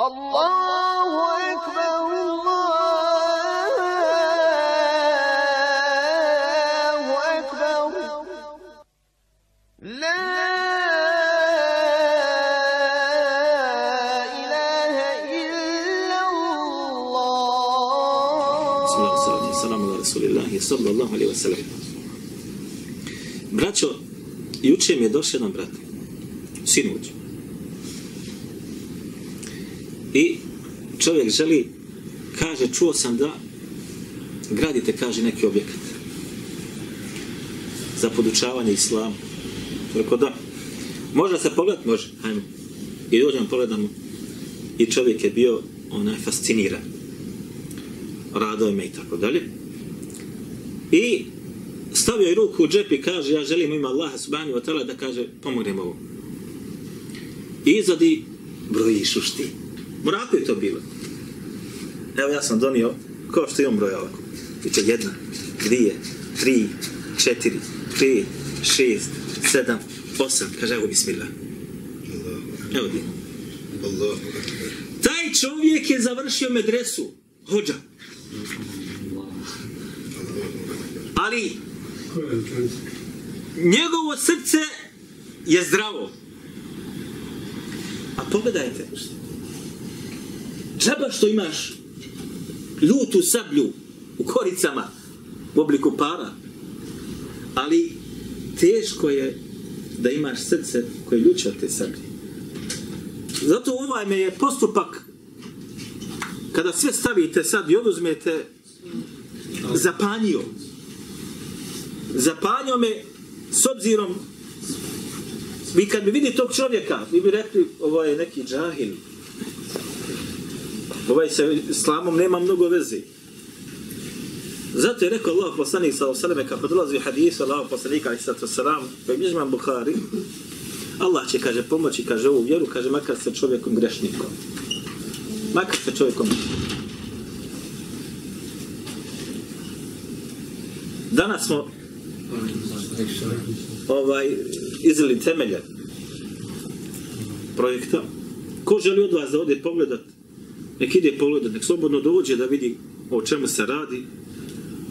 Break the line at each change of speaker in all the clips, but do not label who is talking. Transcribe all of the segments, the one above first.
الله أكبر الله أكبر لا إله إلا الله
Salatu salamu ala rasulillahi sallallahu alaihi wa sallam. Braćo, juče mi je došao jedan brat, sinuć. Čovjek želi, kaže, čuo sam da gradite, kaže, neki objekat za podučavanje islama. Rekao da. Može se pogled? Može. Hajmo. I dođemo, pogledamo. I čovjek je bio onaj fasciniran radovima i tako dalje. I stavio je ruku u džep i kaže ja želim ima Allaha subhanahu wa ta'ala da kaže pomognem ovo. I izadi broji Morako je to bilo. Evo ja sam donio kao što imam broja ovako. Biće jedna, dvije, tri, četiri, pet, šest, sedam, osam. Kaže evo bismillah. Evo di. Taj čovjek je završio medresu. Hođa. Ali njegovo srce je zdravo. A pogledajte. Džaba što imaš ljutu sablju u koricama u obliku para. Ali teško je da imaš srce koje ljuče od te sablje. Zato ovaj me je postupak kada sve stavite sad i oduzmete zapanjio. Zapanio me s obzirom vi kad bi vidi tog čovjeka, vi bi rekli ovo je neki džahil. Ovaj sa islamom nema mnogo veze. Zato je rekao Allah poslanik sa osaleme kako dolazi hadis Allah poslanika ali sato salam koji je Bukhari Allah će kaže pomoći kaže ovu vjeru kaže makar se čovjekom grešnikom. Makar se čovjekom danas smo ovaj izveli temelje projekta. Ko želi od vas da ode pogledat nek ide pogledat nek slobodno dođe da vidi o čemu se radi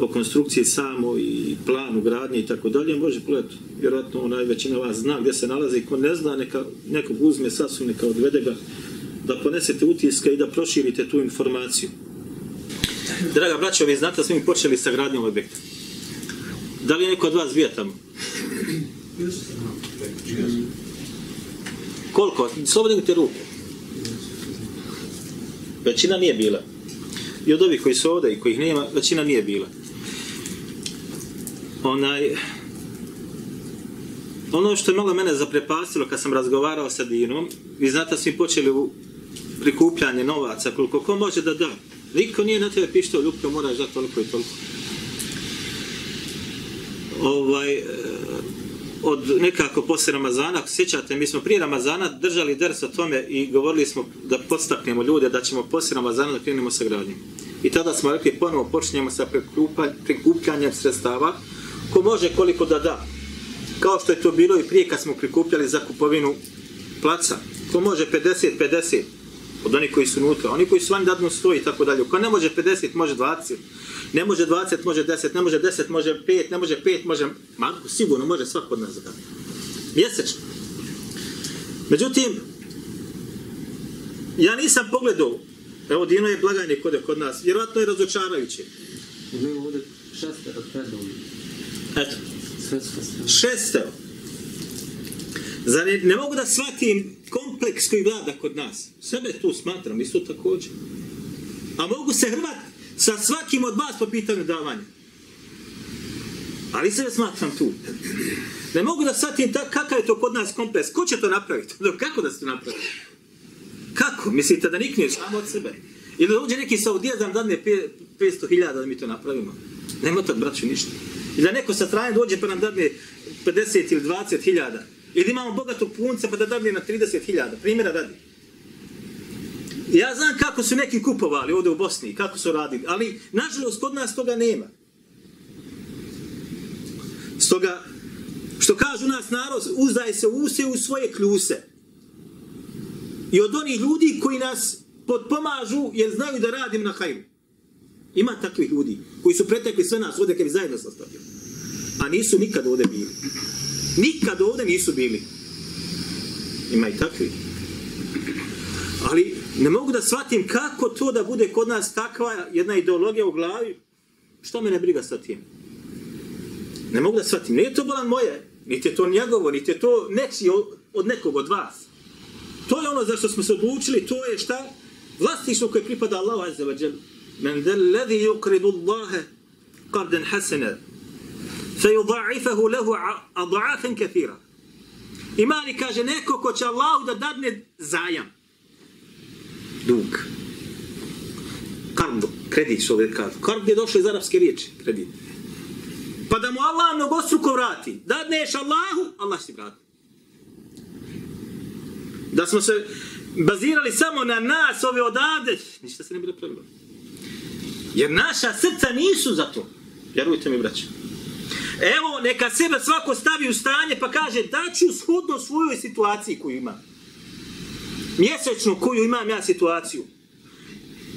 o konstrukciji samo i planu gradnje i tako dalje. Može pogledati vjerojatno onaj većina vas zna gdje se nalazi. Ko ne zna neka nekog uzme sasu neka odvede ga da ponesete utiske i da proširite tu informaciju. Draga braćo vi znate da smo mi počeli sa gradnjom objekta. Da li je neko od vas bio tamo? Koliko? slobodno te ruke većina nije bila i od ovih koji su ovdje i kojih nema, većina nije bila. Onaj, ono što je malo mene zaprepastilo kad sam razgovarao sa Dinom, vi znate da smo počeli u prikupljanje novaca, koliko ko može da da. Niko nije na tebe pištao, ljubko moraš da toliko i toliko. Ovaj, od nekako posle Ramazana, ako sjećate, mi smo prije Ramazana držali ders o tome i govorili smo da podstaknemo ljude da ćemo posle Ramazana da krenemo sa gradnjom. I tada smo rekli ponovo počinjemo sa prikupljanjem sredstava ko može koliko da da. Kao što je to bilo i prije kad smo prikupljali za kupovinu placa. Ko može 50-50 od onih koji su unutra. Oni koji su vani dadnu 100 i tako dalje. Ko ne može 50, može 20. Ne može 20, može 10. Ne može 10, može 5. Ne može 5, može... Ma, sigurno može svako od nas da da. Mjesečno. Međutim, ja nisam pogledao Evo Dino je blagajnik kod, kod nas. Vjerojatno je razočarajuće.
Mi ovdje šestero predovni.
Eto.
Šestero.
Zar ne, ne mogu da shvatim kompleks koji vlada kod nas? Sebe tu smatram, isto također. A mogu se hrvat sa svakim od vas po pitanju davanja. Ali sebe smatram tu. Ne mogu da shvatim ta, kakav je to kod nas kompleks. Ko će to napraviti? Kako da se to napravi? Kako? Mislite da nikneš samo od sebe? Ili da uđe neki Saudija da nam dadne 500.000 da mi to napravimo? Nema tad, braću, ništa. Ili da neko sa strane dođe pa nam dadne 50 ili 20.000. Ili imamo bogatog punca pa da dadne na 30.000. Primjera radi. Ja znam kako su neki kupovali ovdje u Bosni, kako su radili, ali nažalost kod nas toga nema. Stoga, što kažu nas narod, uzdaj se u use u svoje kljuse. I od onih ljudi koji nas potpomažu jer znaju da radim na hajru. Ima takvih ljudi koji su pretekli sve nas ovdje kad bi zajedno sastavio. A nisu nikad ovdje bili. Nikad ovdje nisu bili. Ima i takvi. Ali ne mogu da shvatim kako to da bude kod nas takva jedna ideologija u glavi. Što me ne briga sa tim? Ne mogu da shvatim. Nije to bolan moje, niti je to njegovo, niti je to nečiji od, nekog od vas. To je ono za što smo se odlučili, to je šta? Vlastištvo koje pripada Allahu Azza wa Jal. Men del ladhi yukridu Allahe qardan hasana fe yudha'ifahu lehu adha'afan kathira. Ima li kaže neko ko će Allahu da dadne zajam? Dug. Kard, kredit što uvijek kažu. Kard je došao iz arapske riječi, kredit. Pa da mu Allah mnogostruko vrati. Dadneš Allahu, Allah će ti vrati. Da smo se bazirali samo na nas, ove odavde, ništa se ne bi napravilo. Jer naša srca nisu za to. Vjerujte mi, braćo. Evo, neka sebe svako stavi u stanje pa kaže daću shodno svojoj situaciji koju ima. Mjesečno koju imam ja situaciju.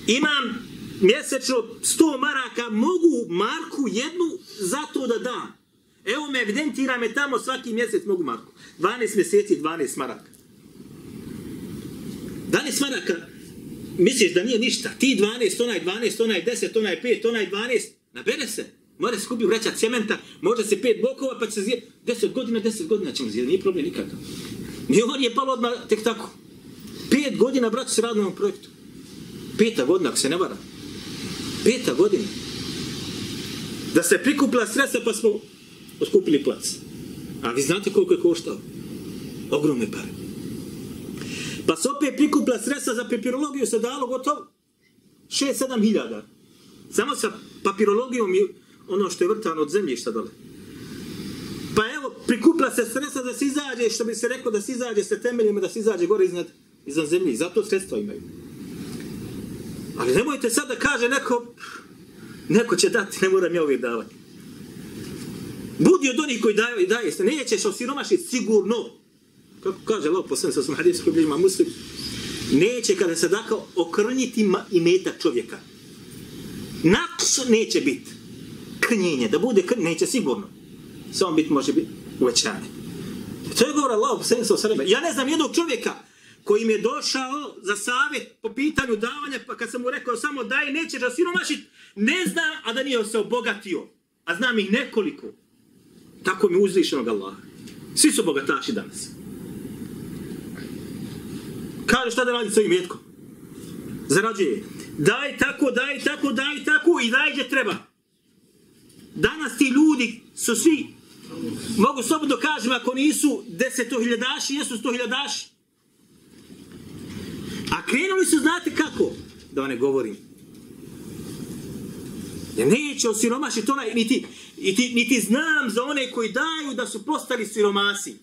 Imam mjesečno 100 maraka, mogu marku jednu za to da dam. Evo me evidentira me tamo svaki mjesec mogu marku. 12 mjeseci, 12 maraka. 12 maraka, misliš da nije ništa. Ti 12, onaj 12, onaj 10, onaj 5, onaj 12, nabere se. Mora se kupi vreća cementa, može se pet bokova, pa će se zjeti. 10 godina, 10 godina ćemo zjeti, nije problem nikakav. Nije on je palo odmah tek tako. Pet godina, brat, se radi na ovom projektu. Peta godina, ako se ne vara. Peta godina. Da se prikupila sredstva pa smo oskupili plac. A vi znate koliko je koštao? Ogromne pare. Pa se opet prikupila sredstva za papirologiju se dalo gotovo 6-7 hiljada. Samo sa papirologijom i ono što je vrtano od zemljišta dole. Pa evo, prikupla se sredstva da se izađe, što bi se reklo da se izađe sa temeljima, da se izađe gore iznad, iznad zemlji. Zato sredstva imaju. Ali nemojte sad da kaže neko, neko će dati, ne moram ja uvijek davati. Budi od onih koji daju i daje se, nećeš osiromašiti sigurno. Kako kaže Allah posledno sa svom koji bližima muslim, neće kada se dakle okrnjiti i metak čovjeka. Nakš neće biti krnjenje, da bude krnjenje, neće sigurno. Samo biti može biti uvećanje. To je govor Allah posledno sa svom Ja ne znam jednog čovjeka koji mi je došao za savjet po pitanju davanja, pa kad sam mu rekao samo daj, nećeš da siromašit, ne zna, a da nije se obogatio. A znam ih nekoliko. Tako mi uzvišenog Allaha. Svi su bogataši danas. Kaže šta da radi svojim jetkom? Zarađuje. Daj tako, daj tako, daj tako i daj gdje treba. Danas ti ljudi su svi, mogu slobodno kažem, ako nisu desetohiljadaši, jesu stohiljadaši. A krenuli su, znate kako? Da ne govorim. Ja neće osiromašiti onaj, niti, niti, niti znam za one koji daju da su postali siromasi.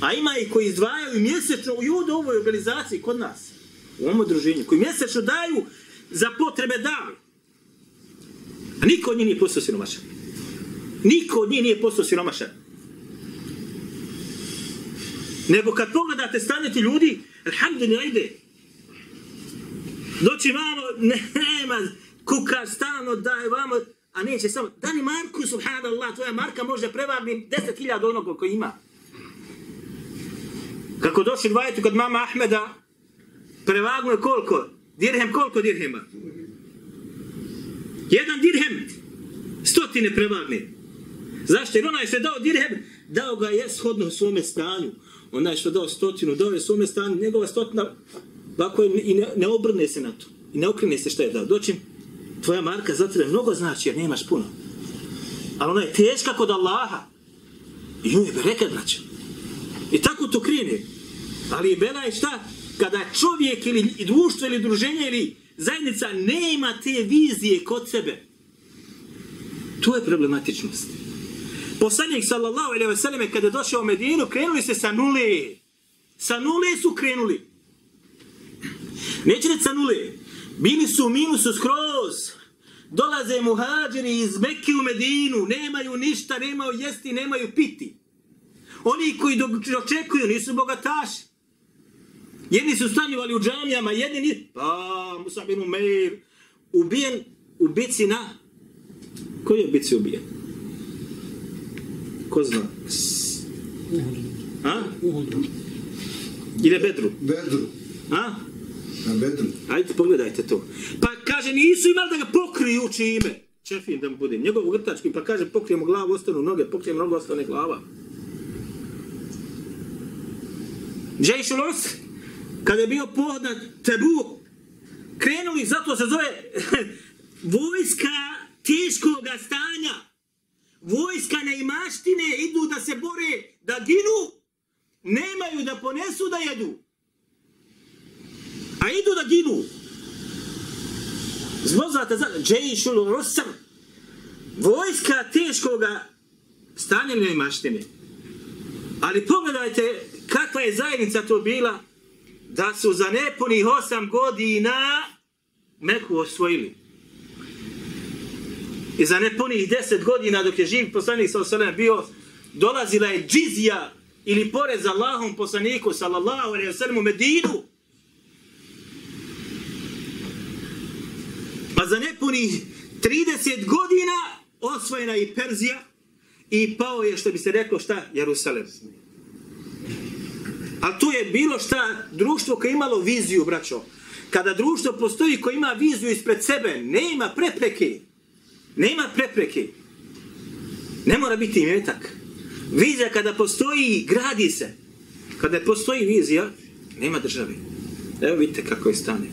A ima i koji izdvajaju mjesečno i u ovoj organizaciji kod nas, u ovom druženju, koji mjesečno daju za potrebe dave. A niko od njih nije postao siromašan. Niko od njih nije postao siromašan. Nego kad pogledate stanje ti ljudi, alhamdulillah ide. Doći malo, nema, kuka stano, daj vamo, a neće samo, dani Marku, subhanallah, tvoja Marka može prevagni 10.000 onog koji ima. Kako došli dvajetu kod mama Ahmeda, prevagnu je koliko? Dirhem, koliko dirhema? Jedan dirhem, stotine prevagne. Zašto? Jer onaj što je dao dirhem, dao ga je shodno svome stanju. Onaj što je dao stotinu, dao je svome stanju, njegova stotina, ovako je, i ne, ne obrne se na to. I ne okrene se što je dao. Doći, tvoja marka za tebe mnogo znači, jer nemaš puno. Ali ona je teška kod Allaha. I nju je bereket, braća. I tako to krene. Ali je bela je šta? Kada čovjek ili društvo ili druženje ili zajednica nema te vizije kod sebe. To je problematičnost. Poslanik sallallahu alejhi ve selleme kada je došao u Medinu, krenuli se sa nule. Sa nule su krenuli. Neće reći sa nule. Bili su u minusu skroz. Dolaze muhađiri iz Mekke u Medinu, nemaju ništa, nemaju jesti, nemaju piti. Oni koji dočekuju nisu bogataši. Jedni su stanjivali u džamijama, jedni ni... Pa, Musa bin Umeir, ubijen u bici na... Koji je u bici ubijen? Ko zna? A? Ili je Bedru?
Bedru.
A?
Na Bedru.
Ajde, pogledajte to. Pa kaže, nisu imali da ga pokriju čime. Čefin da mu budem. Njegov vrtački, pa kaže, pokrijemo glavu, ostanu noge, pokrijemo nogu, ostane glava. Džejšul Osr, kada je bio pohod na Tebu, krenuli, zato se zove vojska teškoga stanja. Vojska neimaštine idu da se bore, da ginu, nemaju da ponesu da jedu. A idu da ginu. Zvoznate za Džejšul Osr, vojska teškoga stanja neimaštine. Ali pogledajte kakva je zajednica to bila da su za nepunih osam godina Meku osvojili. I za nepunih deset godina dok je živ poslanik sa osalem bio, dolazila je džizija ili porez za Allahom poslaniku sallallahu alaihi wa sallam u Medinu. Pa za nepunih 30 godina osvojena i Perzija i pao je, što bi se reklo, šta? Jerusalem. A to je bilo šta društvo koje imalo viziju, braćo. Kada društvo postoji koje ima viziju ispred sebe, nema prepreke. Nema prepreke. Ne mora biti imetak. Vizija kada postoji, gradi se. Kada postoji vizija, nema države. Evo vidite kako je stane.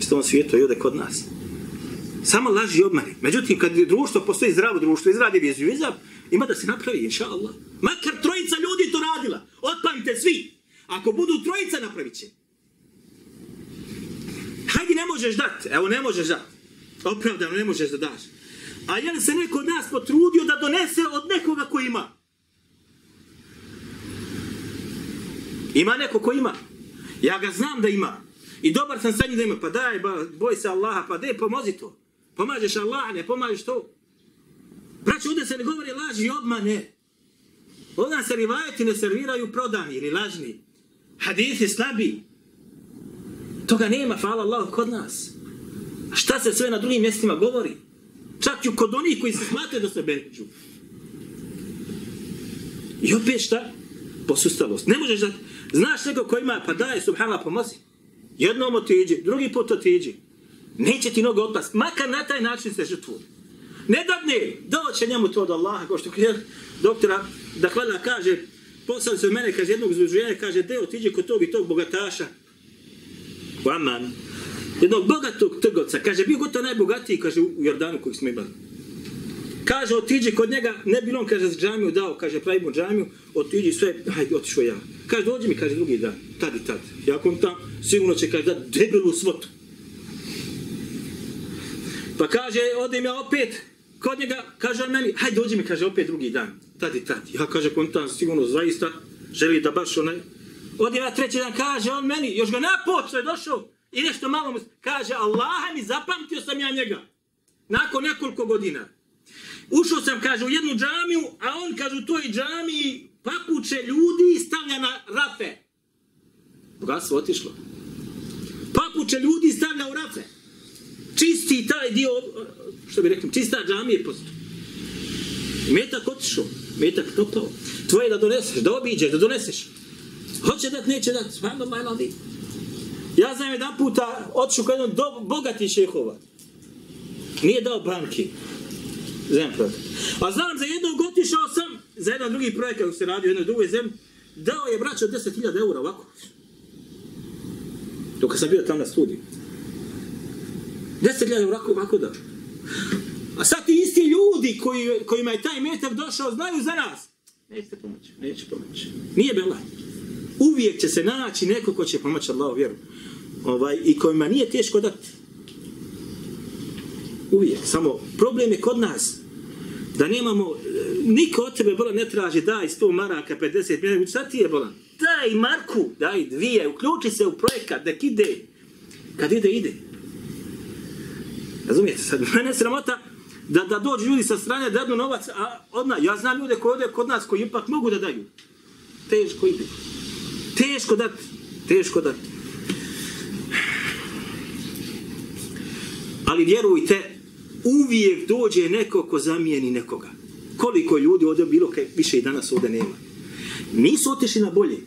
Što on svijetu jude kod nas. Samo laži i. Međutim, kad društvo postoji zdravo društvo, izradi viziju, viza, ima da se napravi, inša Allah. Makar trojica ljudi to radila. Otpamite svi. Ako budu trojica, napravit će. Hajdi, ne možeš dat. Evo, ne možeš dat. Opravdano, ne možeš da daš. A jel se neko od nas potrudio da donese od nekoga ko ima? Ima neko ko ima. Ja ga znam da ima. I dobar sam sa njim da ima. Pa daj, ba, boj se Allaha, pa daj, pomozi to. Pomažeš Allaha, ne pomažeš to. Braći, ovdje se ne govori laži i obmane. Ovdje se rivajeti ne serviraju prodani ili lažni. Hadisi slabi. Toga nema, hvala Allah, kod nas. A šta se sve na drugim mjestima govori? Čak i kod onih koji se smatraju da se beđu. I opet šta? Posustalost. Ne možeš da... Znaš neko ko ima, pa daj, subhanallah, pomozi. Jednom otiđi, drugi put otiđi. Neće ti noga otpast. Makar na taj način se žrtvu. Ne dadne, doće njemu to od Allaha, kao što je doktora da hvala kaže, poslali se mene, kaže, jednog združenja, kaže, de, otiđi kod tog i tog bogataša. Vaman. Jednog bogatog trgovca, kaže, bio gotovo najbogatiji, kaže, u Jordanu kojeg smo imali. Kaže, otiđi kod njega, ne bilo on, kaže, džamiju dao, kaže, pravimo džamiju, otiđi sve, hajde, otišao ja. Kaže, dođi mi, kaže, drugi dan, tad i tad. Ja kom tam, sigurno će, kaže, da debelu svotu. Pa kaže, odem ja opet, kod njega, kaže on meni, hajde dođi mi, kaže, opet drugi dan, tad i tad. Ja kaže, kontan, sigurno zaista želi da baš onaj, Odi ja treći dan, kaže on meni, još ga napočeo je došao, i nešto malo mu, kaže, Allaha mi zapamtio sam ja njega, nakon nekoliko godina. Ušao sam, kaže, u jednu džamiju, a on, kaže, u toj džamiji papuče ljudi stavlja na rafe. Bogatstvo otišlo. Papuče ljudi stavlja u rafe. Čisti taj dio, što bi rekli, čista džamije posto. Metak otišao, metak topao. Tvoje da doneseš, da obiđeš, da doneseš. Hoće dat, neće dat, svano majno di. Ja znam jedan puta otišao kod jednog do, bogati šehova. Nije dao banki. Znam projekt. A znam za jednog otišao sam, za jedan drugi projekat kako se radi u jednoj drugoj zemlji, dao je braćo 10.000 eura ovako. Dok sam bio tamo na studiju. 10.000 eura ovako, ovako dao. A sad ti isti ljudi koji, kojima je taj metak došao znaju za nas. Nećete pomoći, neće pomoći. Nije belaj. Uvijek će se naći neko ko će pomoći Allahu vjeru. Ovaj, I kojima nije teško dati. Uvijek. Samo problem je kod nas. Da nemamo, niko od tebe bola ne traži daj 100 maraka, 50 milijana, šta ti je bola? Daj marku, daj dvije, uključi se u projekat, nek ide. Kad ide, ide. Razumijete sad, mene sramota da, da dođu ljudi sa strane, da jednu novac, a odna, ja znam ljude koji ode kod nas, koji ipak mogu da daju. Teško ide. Teško dati. Teško dati. Ali vjerujte, uvijek dođe neko ko zamijeni nekoga. Koliko ljudi ovdje bilo, kaj više i danas ovdje nema. Nisu otišli na bolje.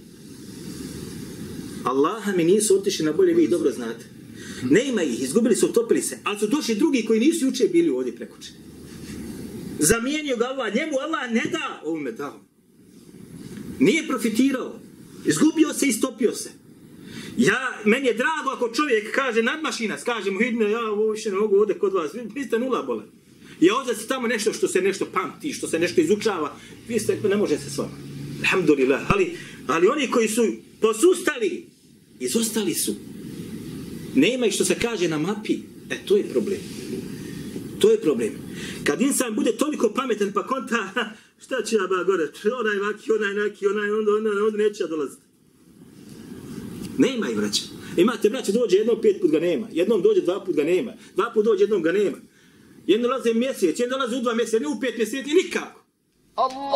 Allaha mi nisu otišli na bolje, vi dobro znate. Nema ih, izgubili su, utopili se, ali su došli drugi koji nisu juče bili ovdje prekoče. Zamijenio ga Allah, njemu Allah ne da ovome dao. Nije profitirao. Izgubio se i se. Ja, meni je drago ako čovjek kaže nadmašina, kaže mu idne, ja ovo više ne mogu ovdje kod vas, vi, ste nula bola. Ja ovdje se tamo nešto što se nešto pamti, što se nešto izučava, vi ste, ne može se s vama. Alhamdulillah. Ali, ali oni koji su posustali, izostali su. Nema ih što se kaže na mapi. E, to je problem. To je problem. Kad insan bude toliko pametan pa konta, šta će ja ba gore, onaj vaki, onaj neki, onaj, onda, onda, onda neće ja dolaziti. Nema ih, braća. Imate, braća, dođe jednom pet put ga nema. Jednom dođe dva put ga nema. Dva put dođe jednom ga nema. Jedno dolaze mjesec, jedno dolaze u dva mjeseca, ne u pet mjeseci, nikako.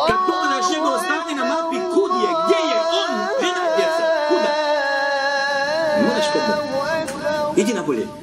Kad pogledaš njegovo stanje na mapi, kud je, gdje je on, gdje je djeca, kuda? Moraš kod Idi na bolje.